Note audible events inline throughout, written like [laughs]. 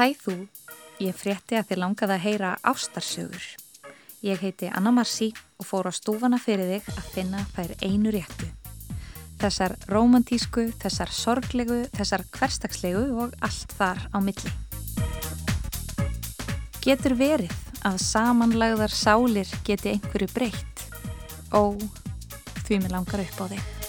Hæ þú, ég frétti að þið langaði að heyra ástarsögur. Ég heiti Anna Marci og fór á stúfana fyrir þig að finna þær einu réttu. Þessar romantísku, þessar sorglegu, þessar hverstagslegu og allt þar á milli. Getur verið að samanlagðar sálir geti einhverju breytt? Ó, því mér langar upp á þig.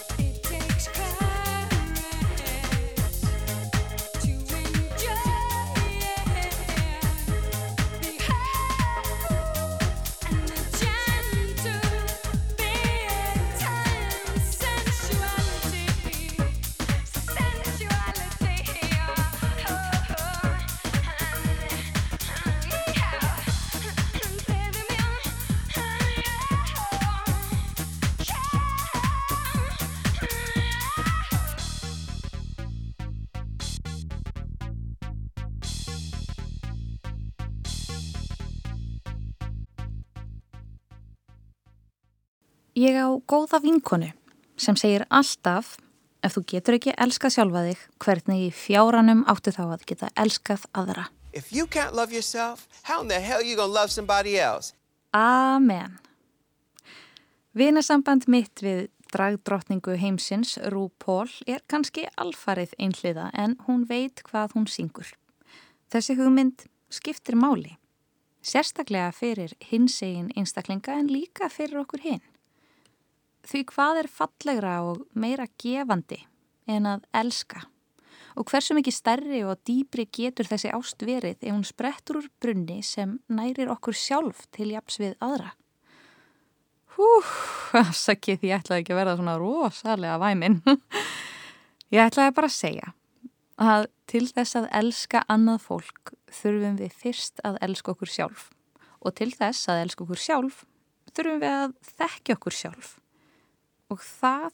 Ég á góða vinkonu sem segir alltaf ef þú getur ekki elskað sjálfa þig hvernig í fjáranum áttu þá að geta elskað aðra. If you can't love yourself, how in the hell are you gonna love somebody else? Amen. Vinasamband mitt við dragdrottningu heimsins, Rú Pól, er kannski alfarið einhliða en hún veit hvað hún syngur. Þessi hugmynd skiptir máli. Sérstaklega fyrir hinsegin einstaklinga en líka fyrir okkur hinn. Því hvað er fallegra og meira gefandi en að elska? Og hversu mikið stærri og dýbri getur þessi ást verið ef hún sprettur úr brunni sem nærir okkur sjálf til japs við aðra? Hú, afsakið ég ætlaði ekki að verða svona rosalega væminn. Ég ætlaði bara að segja að til þess að elska annað fólk þurfum við fyrst að elska okkur sjálf og til þess að elska okkur sjálf þurfum við að þekka okkur sjálf og það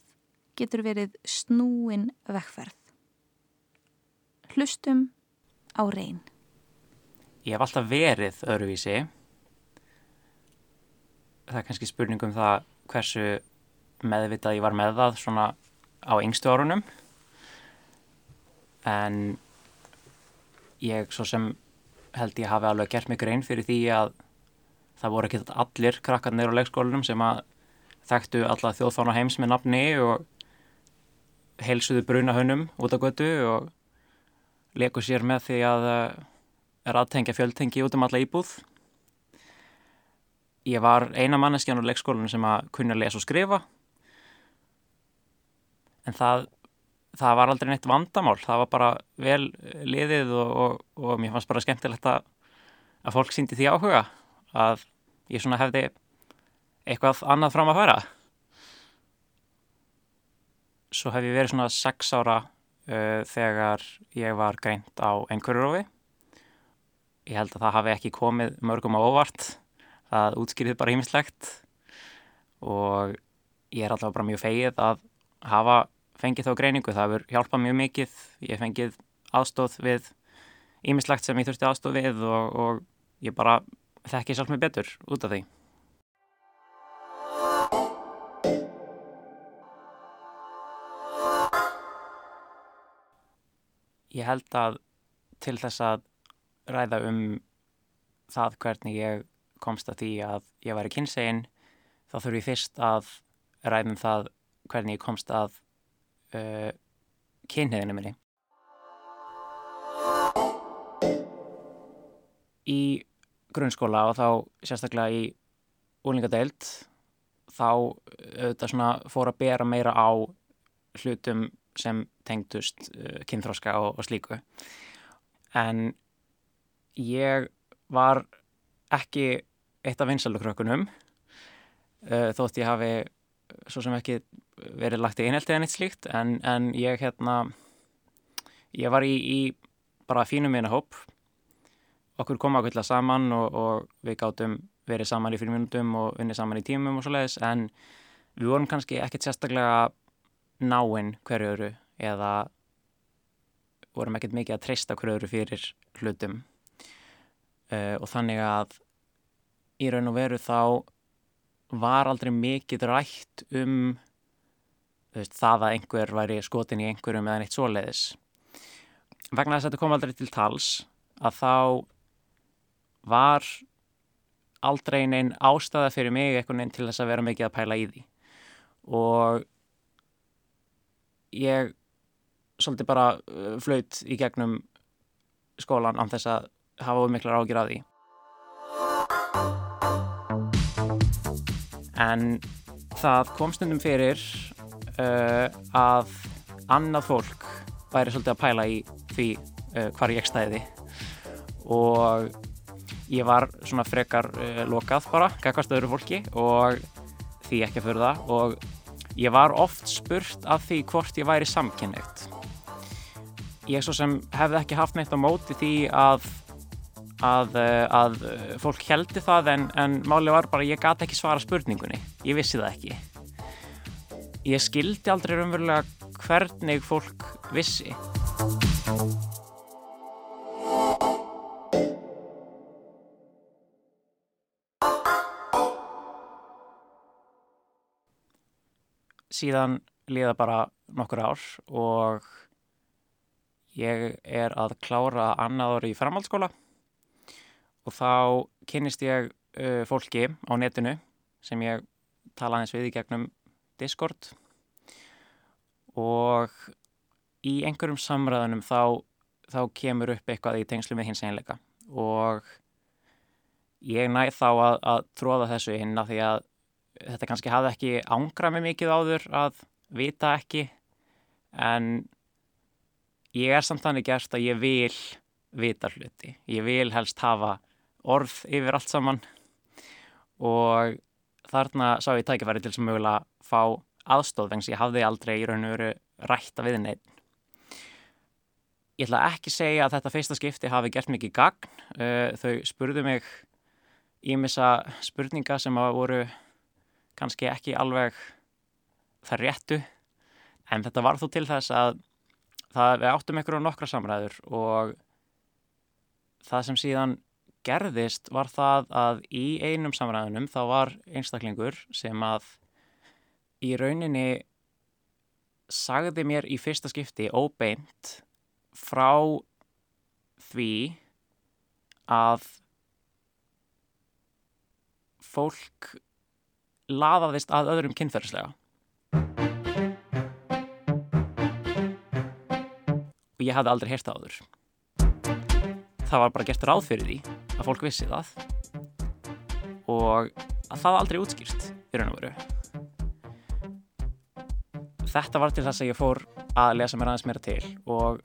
getur verið snúin vekkferð. Hlustum á reyn. Ég hef alltaf verið öðruvísi. Það er kannski spurningum það hversu meðvitað ég var með það svona á yngstu árunum. En ég svo sem held ég hafi alveg gert mig grein fyrir því að það voru ekki allir krakkarnir á leikskólinum sem að þekktu alla þjóðfána heims með nafni og heilsuðu brunahönum út á götu og leku sér með því að er aðtengja fjöldtengi út um alla íbúð. Ég var eina manneskjan á leikskólinu sem að kunna lesa og skrifa en það, það var aldrei neitt vandamál. Það var bara vel liðið og, og, og mér fannst bara skemmtilegt að, að fólk síndi því áhuga að ég svona hefði eitthvað annað fram að fara. Svo hef ég verið svona sex ára uh, þegar ég var greint á einhverjurofi. Ég held að það hafi ekki komið mörgum á óvart. Það útskýrið bara hýmislegt og ég er alltaf bara mjög feið að hafa fengið þá greiningu. Það hefur hjálpað mjög mikið. Ég fengið aðstóð við hýmislegt sem ég þurfti aðstóð við og, og ég bara þekki sjálf mig betur út af því. Ég held að til þess að ræða um það hvernig ég komst að því að ég væri kynsegin þá þurfum ég fyrst að ræða um það hvernig ég komst að uh, kynniðinu minni. Í grunnskóla og þá sérstaklega í úlingadeild þá auðvitað svona fór að bera meira á hlutum sem tengdust uh, kynþróska og, og slíku. En ég var ekki eitt af vinsaldukrökkunum uh, þótt ég hafi svo sem ekki verið lagt í einhelti en eitt slíkt en, en ég hérna ég var í, í bara fínum minna hóp okkur kom ákveðla saman og, og við gáttum verið saman í fyrir minutum og unnið saman í tímum og svo leiðis en við vorum kannski ekkert sérstaklega náinn hverju öru eða vorum ekkert mikið að treysta hverju öru fyrir hlutum uh, og þannig að í raun og veru þá var aldrei mikið rætt um veist, það að einhver væri skotin í einhverjum eða neitt svoleiðis. Vegna þess að þetta kom aldrei til tals að þá var aldrei neinn ástæða fyrir mig einhvern veginn til þess að vera mikið að pæla í því og ég svolítið bara uh, flaut í gegnum skólan án þess að hafa ómiklar ágjur af því. En það kom stundum fyrir uh, að annað fólk væri svolítið að pæla í því uh, hvar ég stæði. Og ég var svona frekar uh, lokað bara, gagast öðru fólki og því ekki að fyrir það og ég var oft spurt af því hvort ég væri samkynneitt ég svo sem hefði ekki haft neitt á móti því að að, að fólk heldi það en, en máli var bara ég gati ekki svara spurningunni. Ég vissi það ekki. Ég skildi aldrei raunverulega hvernig fólk vissi síðan liða bara nokkur ár og ég er að klára annað ári í framhaldsskóla. Og þá kynist ég uh, fólki á netinu sem ég tala aðeins við í gegnum Discord. Og í einhverjum samræðunum þá, þá kemur upp eitthvað í tengslu með hins einleika og ég næð þá að, að tróða þessu inn af því að þetta kannski hafði ekki ángra mig mikið áður að vita ekki en ég er samt þannig gert að ég vil vita hluti, ég vil helst hafa orð yfir allt saman. Og þarna sá ég tækifæri til sem mögulega fá aðstóð vegna sem ég hafði aldrei í raun og veru rætta við neitt Ég ætla ekki segja að þetta fyrsta skipti hafi gert mikið gagn. Uh, þau spurðu mig ímissa spurninga sem að voru kannski ekki alveg það réttu en þetta var þó til þess að það, við áttum ykkur á nokkra samræður og það sem síðan gerðist var það að í einum samræðunum þá var einstaklingur sem að í rauninni sagði mér í fyrsta skipti óbeint frá því að fólk laðaðist að öðrum kynferðislega. Og ég hafði aldrei heyrst á öður. Það var bara gert ráð fyrir því að fólk vissi það og að það aldrei útskýrt í raun og veru. Þetta var til þess að ég fór að lesa mér aðeins meira til og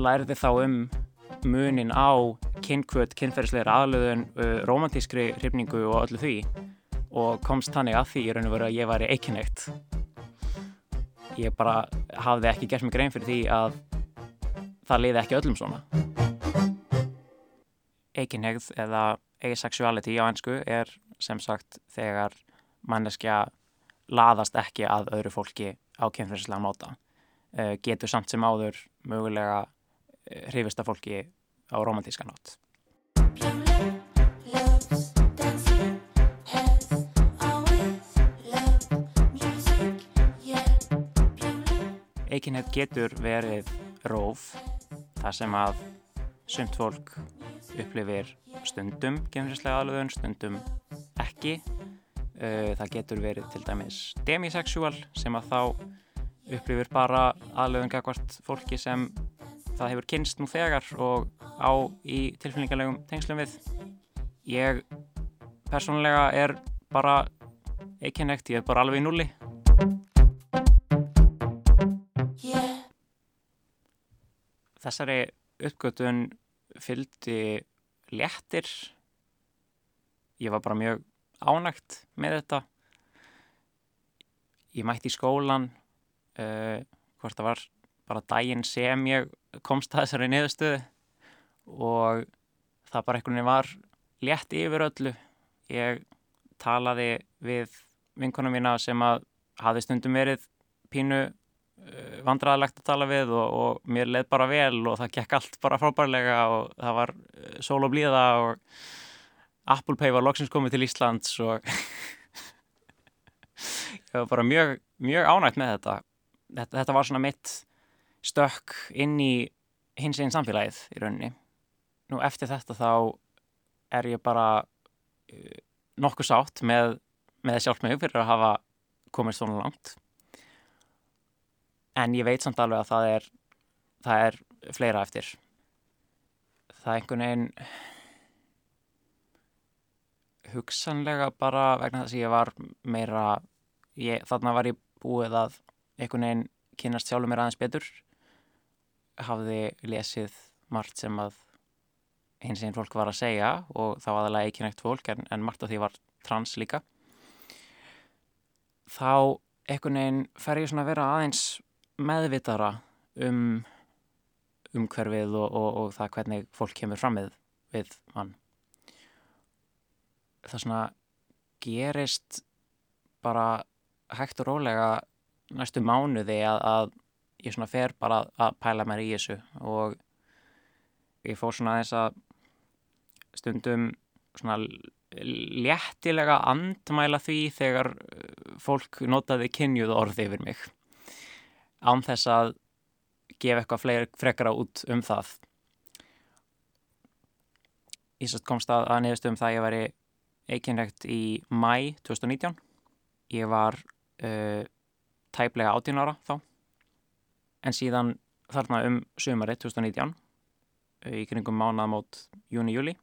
læriði þá um munin á kynkvöld, kynferðislegar aðlöðun, uh, romantískri hrifningu og öllu því og komst þannig að því í raun og veru að ég væri eikinnegt. Ég bara hafði ekki gert mig grein fyrir því að það liði ekki öllum svona. Eikinnegð eða asexuality á ennsku er sem sagt þegar manneskja laðast ekki að öðru fólki á kynferðislega móta. Uh, getur samt sem áður mögulega uh, hrifista fólki á romantíska nátt. Eikinnett getur verið róf þar sem að sumt fólk upplifir stundum kemurinslega aðlöðun, stundum ekki. Það getur verið til dæmis demisexual sem að þá upplifir bara aðlöðun gagvart fólki sem það hefur kynst nú þegar og á í tilfinningarlegum tengslum við. Ég persónulega er bara eikinnett, ég er bara alveg í nulli. Þessari uppgötun fylgdi léttir. Ég var bara mjög ánægt með þetta. Ég mætti í skólan, uh, hvort það var bara daginn sem ég komst að þessari niðurstöðu og það bara einhvern veginn var létt yfir öllu. Ég talaði við vinkonum mína sem að hafi stundum verið pínu Eh, vandraðilegt að tala við og, og mér leið bara vel og það gekk allt bara frábærlega og það var eh, sól og blíða og Apple Pay var loksins komið til Íslands og [laughs] ég var bara mjög, mjög ánægt með þetta. þetta. Þetta var svona mitt stökk inn í hins einn samfélagið í rauninni. nú eftir þetta þá er ég bara uh, nokkuð sátt með, með sjálf mig fyrir að hafa komið svona langt en ég veit samt alveg að það er það er fleira eftir. Það er einhvern veginn hugsanlega bara vegna þess að ég var meira ég, þarna var ég búið að einhvern veginn kynast sjálfur mér aðeins betur. Hafði lesið margt sem að hins einn fólk var að segja og þá aðalega ekki neitt fólk en, en margt af því var trans líka. Þá einhvern veginn fer ég svona að vera aðeins meðvitara um umhverfið og, og, og það hvernig fólk kemur fram með við mann það svona gerist bara hægt og rólega næstu mánuði að, að ég svona fer bara að pæla mér í þessu og ég fór svona aðeins að stundum svona léttilega andmæla því þegar fólk notaði kynjuð orði yfir mig án þess að gefa eitthvað frekara út um það. Ég sérst komst að, að nefnst um það að ég væri eiginlegt í mæ 2019 ég var uh, tæplega 18 ára þá. En síðan þarna um sömari 2019 í kringum mánamót júni-júli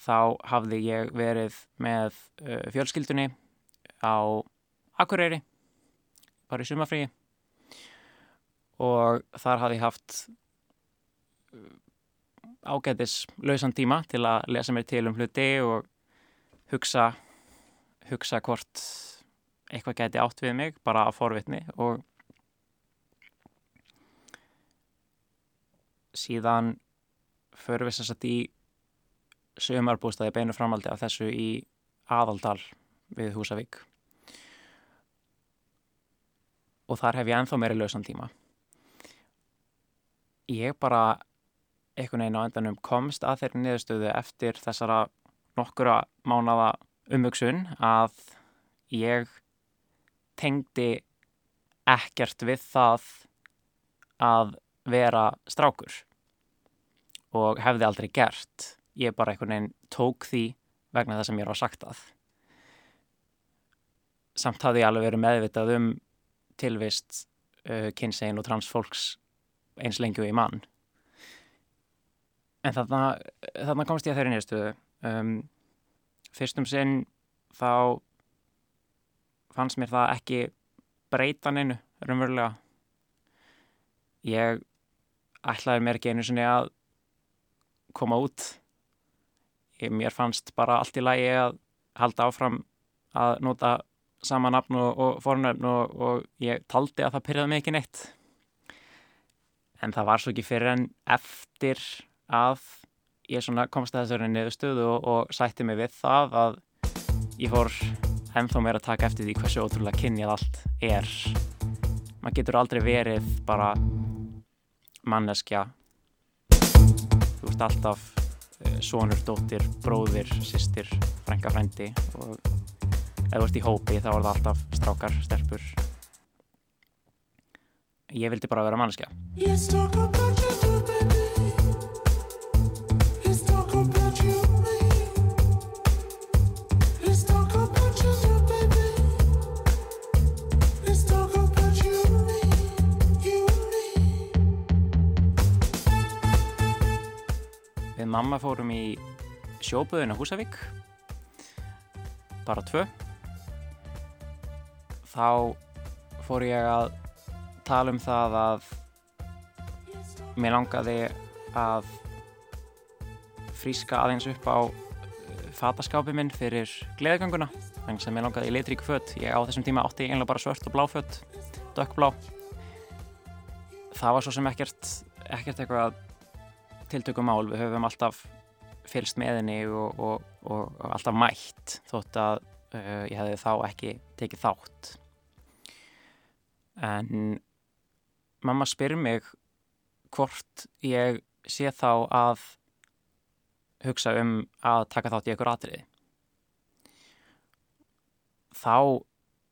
þá hafði ég verið með uh, fjölskyldunni á Akureyri bara í sumafríi og þar hafði ég haft uh, ágætis lausan tíma til að lesa mér til um hluti og hugsa hugsa hvort eitthvað geti átt við mig bara að forvitni. Og síðan förum við að í sömarbústaði beinu framaldi af þessu í aðaldal við Húsavík. Og þar hef ég enþá meiri lausan tíma ég bara einhvern veginn á endanum komst að þeirri niðurstöðu eftir þessara nokkura mánada umvöksun að ég tengdi ekkert við það að vera strákur og hefði aldrei gert. Ég bara einhvern veginn tók því vegna það sem ég á sagt að. Samt hafði ég alveg verið meðvitað um tilvist uh, kynsegin og transfólks eins lengju í mann en þarna, þarna komst ég að þeirri nýjastuðu um, fyrstum sinn þá fannst mér það ekki breyta neinu raunverulega. Ég ætlaði mér ekki einu sinni að koma út. Ég, mér fannst bara allt í lagi að halda áfram að nota sama nafn og, og fornöfn og, og ég taldi að það pyrjaði ekki neitt en það var svo ekki fyrir en eftir að ég komst að þessari niðurstöðu og, og sætti mig við það að ég fór ennþá meira að taka eftir því hversu ótrúlega kynjað allt er. Maður getur aldrei verið bara manneskja. Þú ert alltaf uh, sonur, dóttir, bróðir, sýstir frænka frændi og ef þú ert í hópi þá er það alltaf strákar, stelpur ég vildi bara vera manneskja. Mamma fórum í sjóbuðinu Húsavík. Bara tvö. Þá fór ég að tala um það að mér langaði að fríska aðeins upp á eh, fataskápi minn fyrir gleðganguna þannig sem ég langaði í litrík fött ég á þessum tíma átti einlega bara svört og blá fött dökkblá það var svo sem ekkert ekkert eitthvað tiltökumál, við höfum alltaf fylst með henni og, og, og, og alltaf mætt þótt að uh, ég hefði þá ekki tekið þátt. En mamma spyr mig hvort ég sé þá að hugsa um að taka þátt í einhver atriði. Þá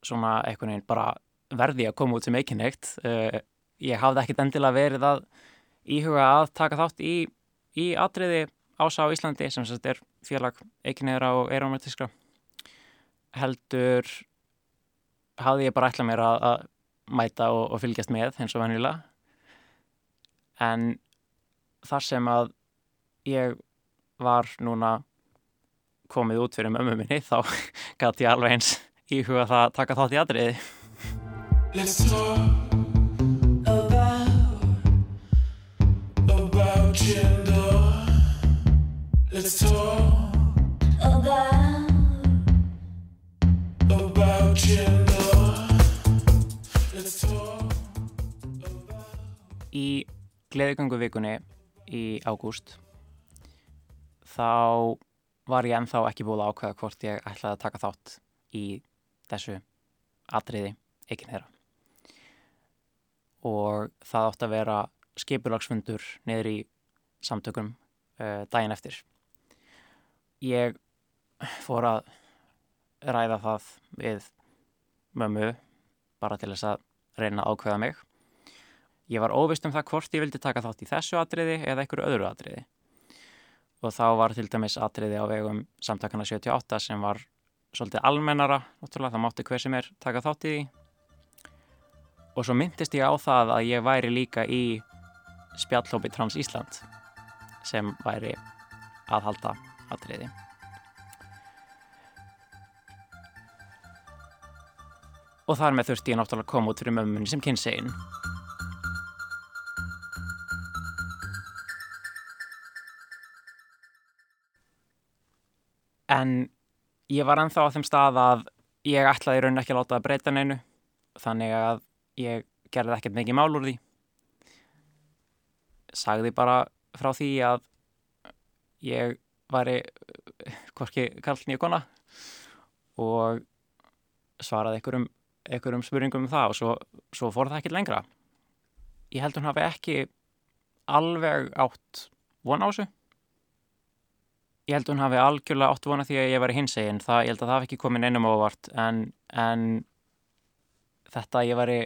svona einhvern veginn bara verði að koma út sem eikinneitt uh, ég hafði ekkit endilega verið að íhuga að taka þátt í, í atriði ása á Íslandi sem sérst er félag eiginniðra og eirómatískra heldur hafði ég bara ætlað mér að, að mæta og, og fylgjast með eins og vennilega en þar sem að ég var núna komið út fyrir mömmu minni þá [laughs] gæti ég alveg eins í huga það að taka þátt í atriði Let's talk about about gender. Let's talk about about gender. Í gleðigöngu vikunni í ágúst þá var ég ennþá ekki búið að ákveða hvort ég ætlaði að taka þátt í þessu atriði ekki þeirra. Og það átti að vera skipulagsfundur niður í samtökum uh, daginn eftir. Ég fór að ræða það við mömmu bara til þess að reyna að ákveða mig Ég var óvist um það hvort ég vildi taka þátt í þessu atriði eða einhverju öðru atriði. Og þá var til dæmis atriði á vegum samtakana 78 sem var svolítið almennara, náttúrulega það mátti hver sem er taka þátt í því. Og svo myndist ég á það að ég væri líka í spjallhópi Trans Ísland sem væri aðhalda atriði. Og þar með þurfti ég náttúrulega að koma út fyrir mömmunni sem kynsegin. En ég var ennþá á þeim stað að ég ætlaði raun ekki að láta það breyta neinu þannig að ég gerði ekkert mikið mál úr því. Sagði bara frá því að ég væri hvorki kall nýja kona og svaraði einhverjum, einhverjum spurningum um það og svo, svo fór það ekkert lengra. Ég held hún hafi ekki alveg átt von á þessu ég held að hún hafi algjörlega átt vona því að ég var í hinsegin. Það, ég held að það hafi ekki komin einum ávart en, en þetta að ég var í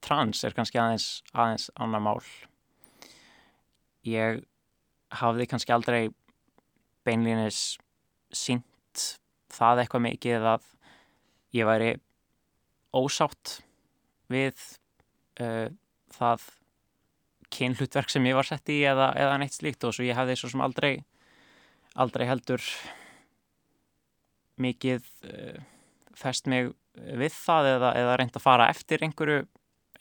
trans er kannski aðeins, aðeins annar mál. Ég hafði kannski aldrei beinlínis sínt það eitthvað mikið að ég væri ósátt við uh, það kynhlutverk sem ég var sett í eða, eða neitt slíkt. Og svo ég hafði svo sem aldrei aldrei heldur mikið uh, fest mig við það eða, eða reynd að fara eftir einhverju,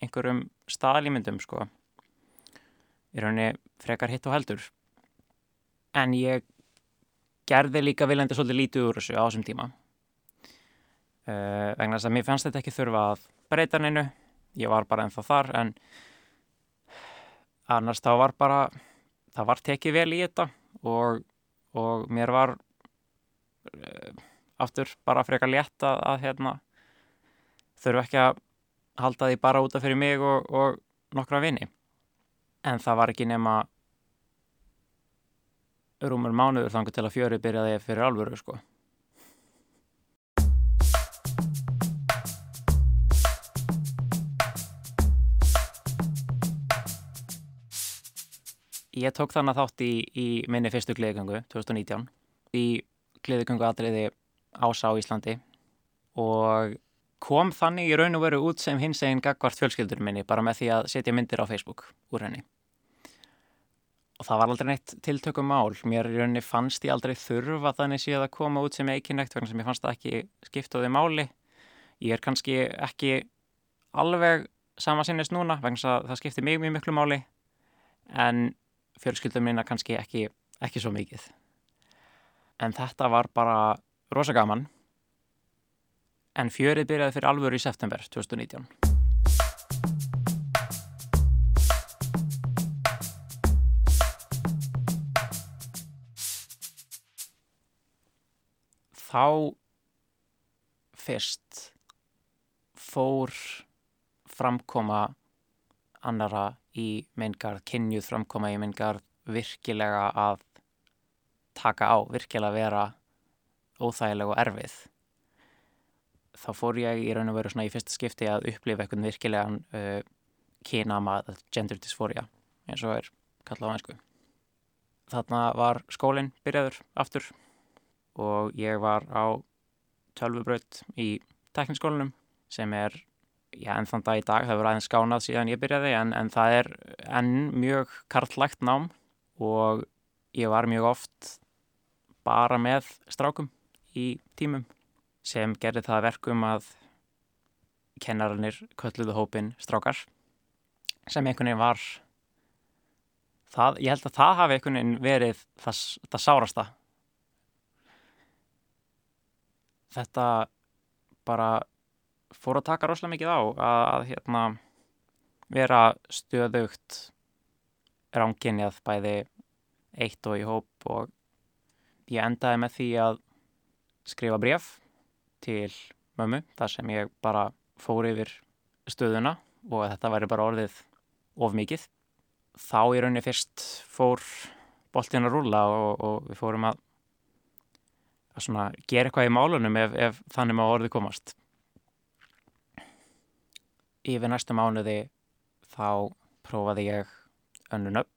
einhverjum staðalímyndum sko. Í rauninni frekar hitt og heldur. En ég gerði líka viljandi svolítið lítið úr þessu á þessum tíma. Uh, vegna þess að mér fannst þetta ekki þurfa að breyta neinu. Ég var bara ennþá þar en annars þá var bara það var tekið vel í þetta og og mér var uh, aftur bara frekar létt að, að hérna, þurfu ekki að halda því bara útaf fyrir mig og, og nokkra vini. En það var ekki nema rúmur mánuður þangu til að fjöri byrjaði fyrir alvöru sko Ég tók þannig þátt í, í minni fyrstu gleðgöngu 2019 í gleðgöngu aðriði ása á Íslandi og kom þannig í raun og veru út sem hins eginn gagvart fjölskyldur minni bara með því að setja myndir á Facebook úr henni. Og það var aldrei neitt tiltökum mál. Mér í rauninni fannst ég aldrei þurfa þannig síðan að koma út sem eikinnægt vegna sem ég fannst það ekki skiptaði máli. Ég er kannski ekki alveg sama sinnist núna vegna það skipti mig mjög miklu máli en fjölskyldum minna kannski ekki, ekki svo mikið. En þetta var bara rosa gaman. En fjörið byrjaði fyrir alvöru í september 2019. Þá fyrst fór framkoma annara í meingarð, kynjuð framkoma í meingarð virkilega að taka á, virkilega vera óþægileg og erfið. Þá fór ég í raun og veru svona í fyrsta skipti að upplifa eitthvað virkilegan uh, kynama, gender dysphoria, eins og er kallað á einsku. þarna var skólinn byrjaður aftur og ég var á tölvubraut í tekniskólanum sem er, já en þann dag í dag, það voru aðeins skánað síðan ég byrjaði en, en það er enn mjög karlægt nám og ég var mjög oft bara með strákum í tímum sem gerði það að verkum að kennararnir kölluðu hópin strákar sem einhvern veginn var það, ég held að það hafi einhvern veginn verið það, það sárasta. Þetta bara fór að taka rosalega mikið á að, að hérna vera stöðugt ránginjað bæði eitt og í hóp og ég endaði með því að skrifa bref til mömmu þar sem ég bara fór yfir stöðuna og þetta væri bara orðið of mikið. Þá í rauninni fyrst fór boltin að rúla og, og við fórum að, að gera eitthvað í málunum ef, ef þannig má orðið komast. Yfir næstu mánuði þá prófaði ég önnun upp.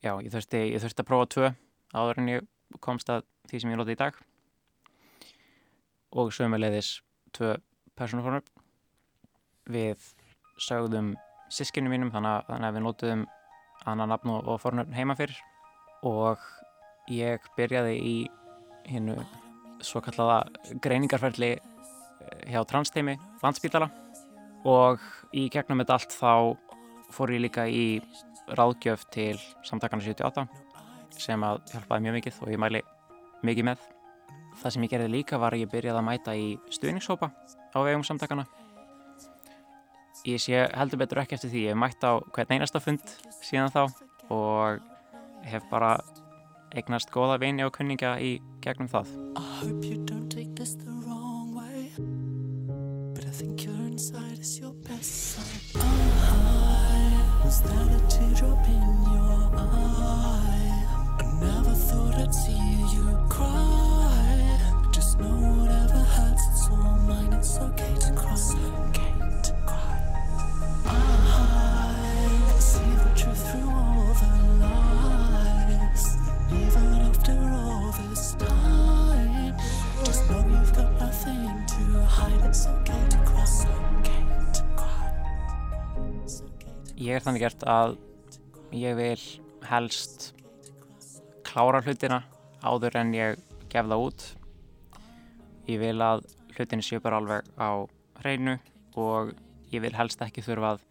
Já, ég þurfti, ég þurfti að prófa tvö áður en ég komst að því sem ég lóti í dag og sömulegðis tvö persónuformur. Við sögðum sískinu mínum þannig, þannig að við nótuðum annan nafn og, fornöfn heima fyrir og ég byrjaði í hinnu svo kallaða greiningarferðli eh, hjá transteimi landsbítala og í gegnum þetta allt þá fór ég líka í ráðgjöf til samtakana 78 sem að hjálpaði mjög mikið og ég mæli mikið með. Það sem ég gerði líka var að ég byrjaði að mæta í stuðningshópa á vegum samtakana ég sé heldur betur ekki eftir því ég hef mætt á hvern einasta fund síðan þá og hef bara eignast góða vini og kunninga í gegnum það inside is your best side I ég er þannig gert að ég vil helst klára hlutina áður en ég gef það út. Ég vil að hlutinni séu bara alveg á hreinu og ég vil helst ekki þurfa að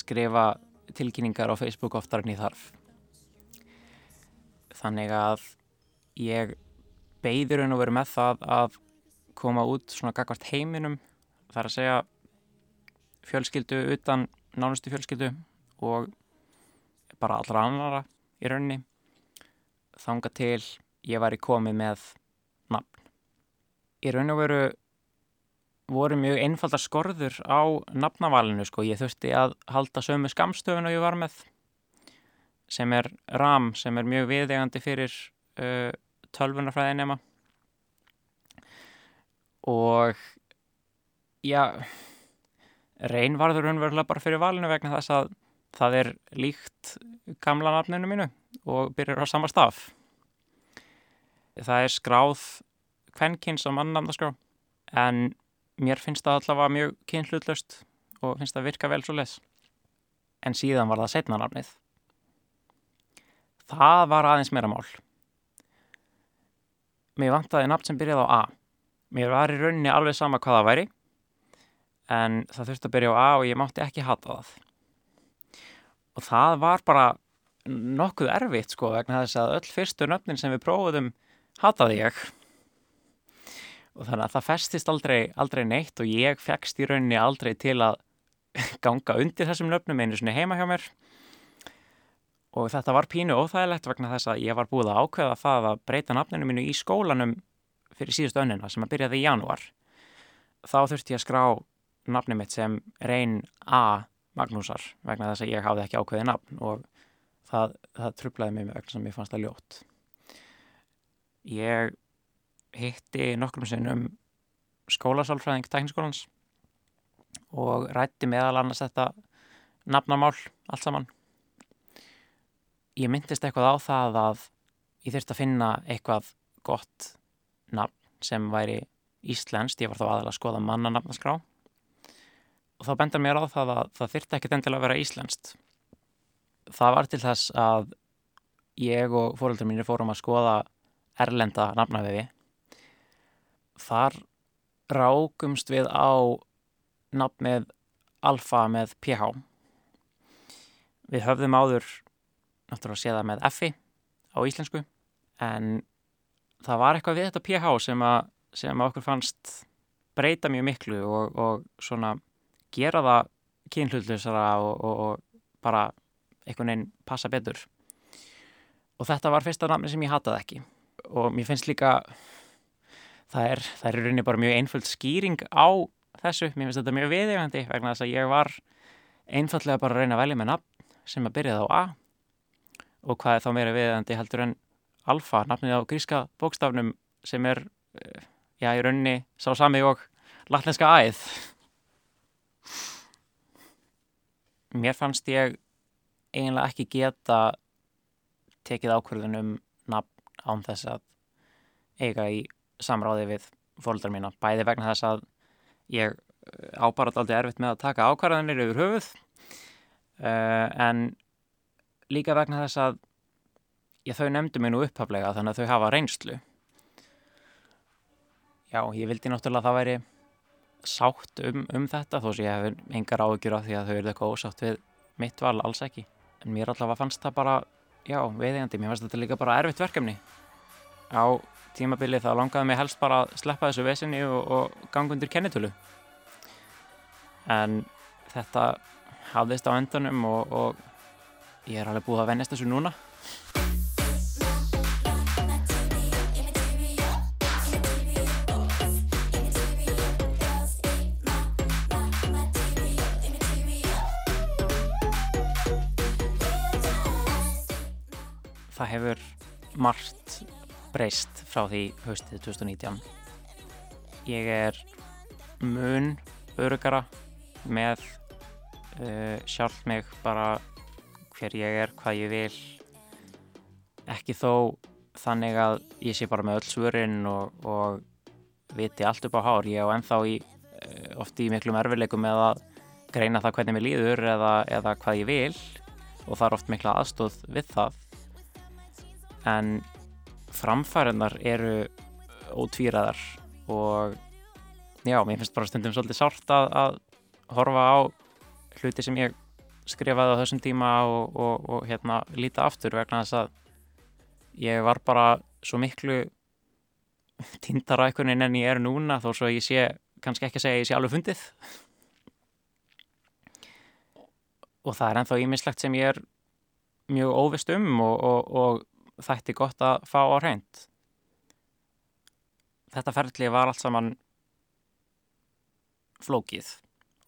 skrifa tilkynningar á Facebook oftar en ég þarf. Þannig að ég beður en að vera með það að koma út svona gagvart heiminum þar að segja fjölskyldu utan nánustu fjölskyldu og bara allra annara í rauninni þanga til ég væri komið með nafn. Í raun og veru voru mjög einfaldar skorður á nafnavalinu sko. Ég þurfti að halda sömu skamstöfun og ég var með sem er RAM sem er mjög viðegandi fyrir uh, tölvunarfræði nema og já reyn varður raunverulega bara fyrir valinu vegna þess að það er líkt gamla nafninu mínu og byrjar á sama staf það er skráð kvenkins á mannamnaskrá en mér finnst það allavega mjög kynhlutlaust og finnst það virka vel svo les en síðan var það setna nafnið. Það var aðeins meira mál. Mér vantaði nafn sem byrjaði á A. Mér var í rauninni alveg sama hvað það væri en það þurfti að byrja á A og ég mátti ekki hata það. Og það var bara nokkuð erfitt sko vegna þess að öll fyrstu nöfnin sem við prófuðum hataði ég. Og þannig að það festist aldrei, aldrei neitt og ég fegst í rauninni aldrei til að [laughs] ganga undir þessum nöfnum einu svona heima hjá mér. Og þetta var pínu óþægilegt vegna þess að ég var búið að ákveða það að breyta nafninu mínu í skólanum fyrir síðustu önnina sem að byrjaði í janúar. Þá þurfti ég að skrá nafni mitt sem reyn A. Magnúsar vegna þess að ég hafði ekki ákveðið nafn og það, það trublaði mig með vegna sem ég fannst það ljótt. Ég hitti nokkrum sinnum skólasálfræðing tekniskólans og rætti meðal annars þetta nafnamál allt saman. Ég myndist eitthvað á það að ég þurfti að finna eitthvað gott nafn sem væri íslenskt, ég var þá aðalega að skoða mannanafnaskrá og þá bendar mér á það að það þyrfti ekkert endilega að vera íslenskt. Það var til þess að ég og fóröldar mínir fórum að skoða erlenda nafnavefi. Þar rákumst við á nafnið alfa með ph. Við höfðum áður náttúrulega séða með f á íslensku en það var eitthvað við þetta ph sem að, sem að okkur fannst breyta mjög miklu og, og svona gera það kynhlutlusara og, og, og bara einhvern veginn passa betur. Og þetta var fyrsta nafni sem ég hataði ekki. Og mér finnst líka það er, það er rauninni bara mjög einföld skýring á þessu, mér finnst þetta mjög viðegandi vegna þess að ég var einfallega bara að reyna að velja með nafn sem að byrjaði á A. Og hvað er þá meira viðegandi heldur en alfa, nafnið á gríska bókstafnum sem er, eh, já, í rauninni sá sami og latlenska æð mér fannst ég eiginlega ekki geta tekið ákvörðunum nafn án þess að eiga í samráði við fólkdrar mína, bæði vegna þess að ég ábarat aldrei erfitt með að taka ákvarðanir yfir höfuð uh, en líka vegna þess að ég þau nefndu mér nú upphaflega þannig að þau hafa reynslu. Já, ég vildi náttúrulega að það væri sátt um, um þetta þó sem ég hef engar áhugjur af því að þau eru eitthvað ósátt við mitt val, alls ekki. En mér allavega fannst það bara já, veiðigandi, mér fannst þetta líka bara erfitt verkefni. Á tímabili þá langaði mig helst bara að sleppa þessu vesinni og, og ganga undir kennitölu. En þetta hafðist á endanum og, og ég er alveg búið að vennast þessu núna margt breyst frá því haustið 2019. Ég er mun örugara með uh, sjálf mig bara hver ég er, hvað ég vil. Ekki þó þannig að ég sé bara með öll svörin og, og viti allt upp á hár. Ég á ennþá í, uh, oft í miklum erfileikum með að greina það hvernig mér líður eða, eða hvað ég vil og það er oft mikla aðstóð við það. En framfæriðnar eru ótvíraðar og já, mér finnst bara stundum svolítið sárt að, að horfa á hluti sem ég skrifaði á þessum tíma og, og, og hérna líta aftur vegna þess að ég var bara svo miklu tindar á einhvern veginn en ég er núna þó svo ég sé, kannski ekki að segja ég sé alveg fundið. Og það er ennþá ímislegt sem ég er mjög óvist um og, og þætti gott að fá á hreint. Þetta ferðli var allt saman flókið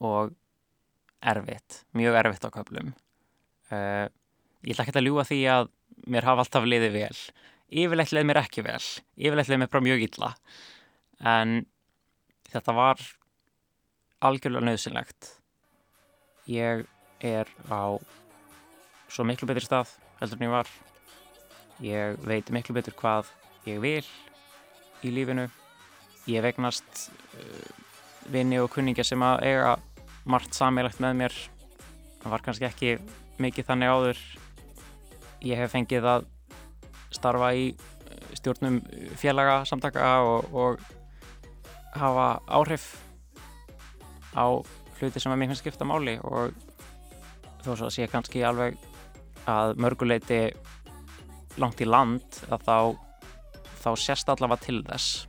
og erfitt, mjög erfitt á köflum. Uh, ég ætla ekki að ljúa því að mér hafa alltaf liðið vel. Yfirleitt leið mér ekki vel, yfirleitt leið mér bara mjög illa. En þetta var algjörlega nöðsynlegt. Ég er á svo miklu betri stað heldur en ég var Ég veit miklu betur hvað ég vil í lífinu. Ég vegnast uh, vini og kunningja sem að eiga margt samilegt með mér. Það var kannski ekki mikið þannig áður. Ég hef fengið að starfa í stjórnum félaga samtaka og, og hafa áhrif á hluti sem mér finnst skipta máli og þó svo að sé kannski alveg að mörguleiti langt í land þá, þá sérst allavega til þess.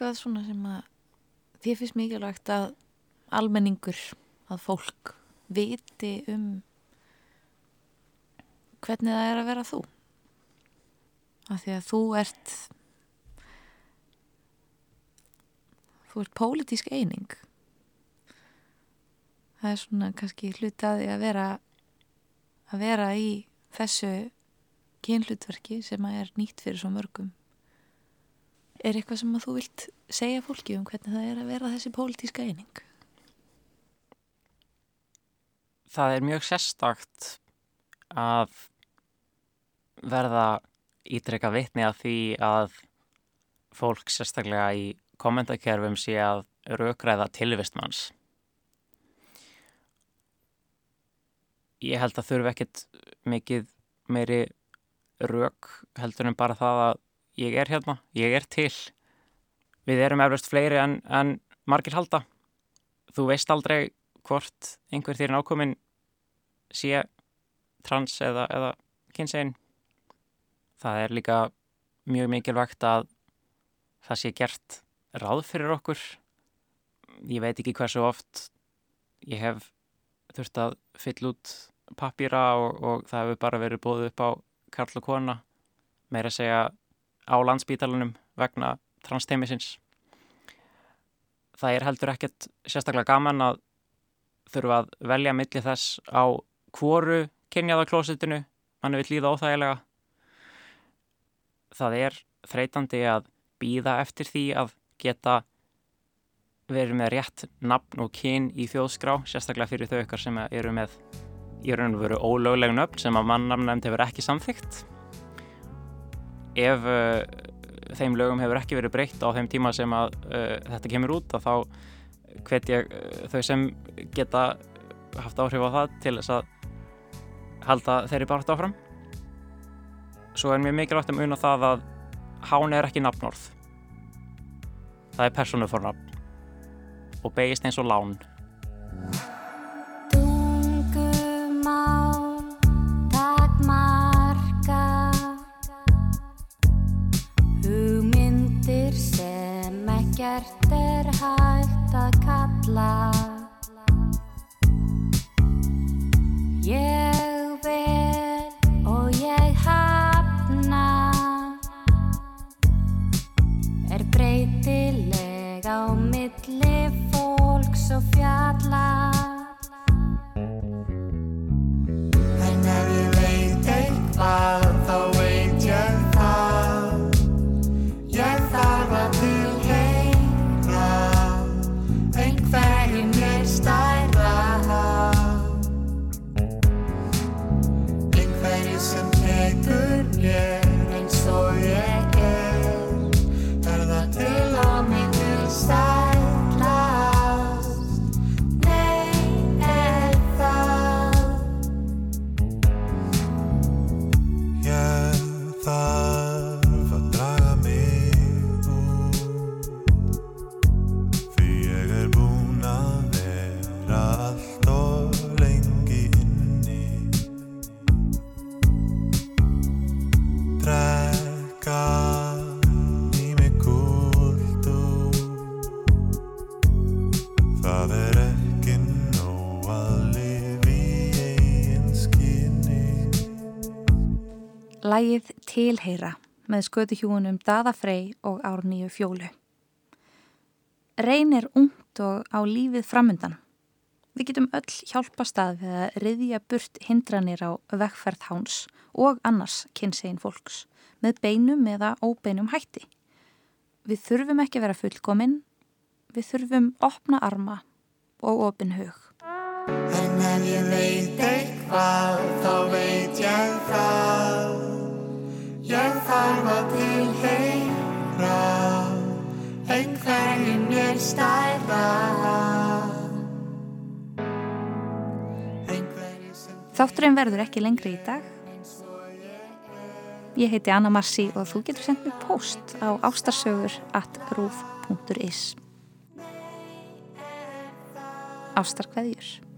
Eitthvað svona sem að þið finnst mikilvægt að almenningur, að fólk viti um hvernig það er að vera þú? af því að þú ert þú ert pólitísk eining það er svona kannski hluti að því að vera að vera í þessu kynhlutverki sem að er nýtt fyrir svo mörgum er eitthvað sem að þú vilt segja fólki um hvernig það er að vera þessi pólitíska eining það er mjög sérstakt að verða ítrekka vitni að því að fólk sérstaklega í kommentarkerfum sé að raukræða tilvistmanns. Ég held að þurfi ekkit mikið meiri rauk heldur en bara það að ég er hérna, ég er til. Við erum eflust fleiri en, en margir halda. Þú veist aldrei hvort einhver þér nákominn sé trans eða, eða kynsegin. Það er líka mjög mikilvægt að það sé gert ráð fyrir okkur. Ég veit ekki hversu oft ég hef þurft að fylla út pappýra og, og það hefur bara verið bóðið upp á Karl og Kona meira að segja á landsbítalunum vegna transteimisins. Það er heldur ekkert sérstaklega gaman að þurfa að velja millir þess á hvoru kynjaða klósitinu mann vil líða óþægilega. Það er þreytandi að býða eftir því að geta verið með rétt nafn og kyn í þjóðskrá, sérstaklega fyrir þau ykkar sem eru með í raun og veru ólögleg nöfn sem að mannamnefnd hefur ekki samþygt. Ef uh, þeim lögum hefur ekki verið breytt á þeim tíma sem að uh, þetta kemur út, þá hvet ég uh, þau sem geta haft áhrif á það til þess að halda þeirri bara áfram. Svo er mér mikilvægt um unna það að hán er ekki nafnorð. Það er persónufornafn og beigist eins og lán. Lægið Tilheyra með skötuhjúunum Daða Frey og Árníu Fjólu. Reyn er ungt og á lífið framundan. Við getum öll hjálpa stað við að riðja burt hindranir á vekkferð háns og annars kynsegin fólks með beinum eða óbeinum hætti. Við þurfum ekki vera fullkominn, við þurfum opna arma og opin hug. En ef ég veit eitthvað, þá veit Þátturinn verður ekki lengri í dag. Ég heiti Anna Marci og þú getur sendt mér post á ástarsögur at rúf.is Ástarkveðjur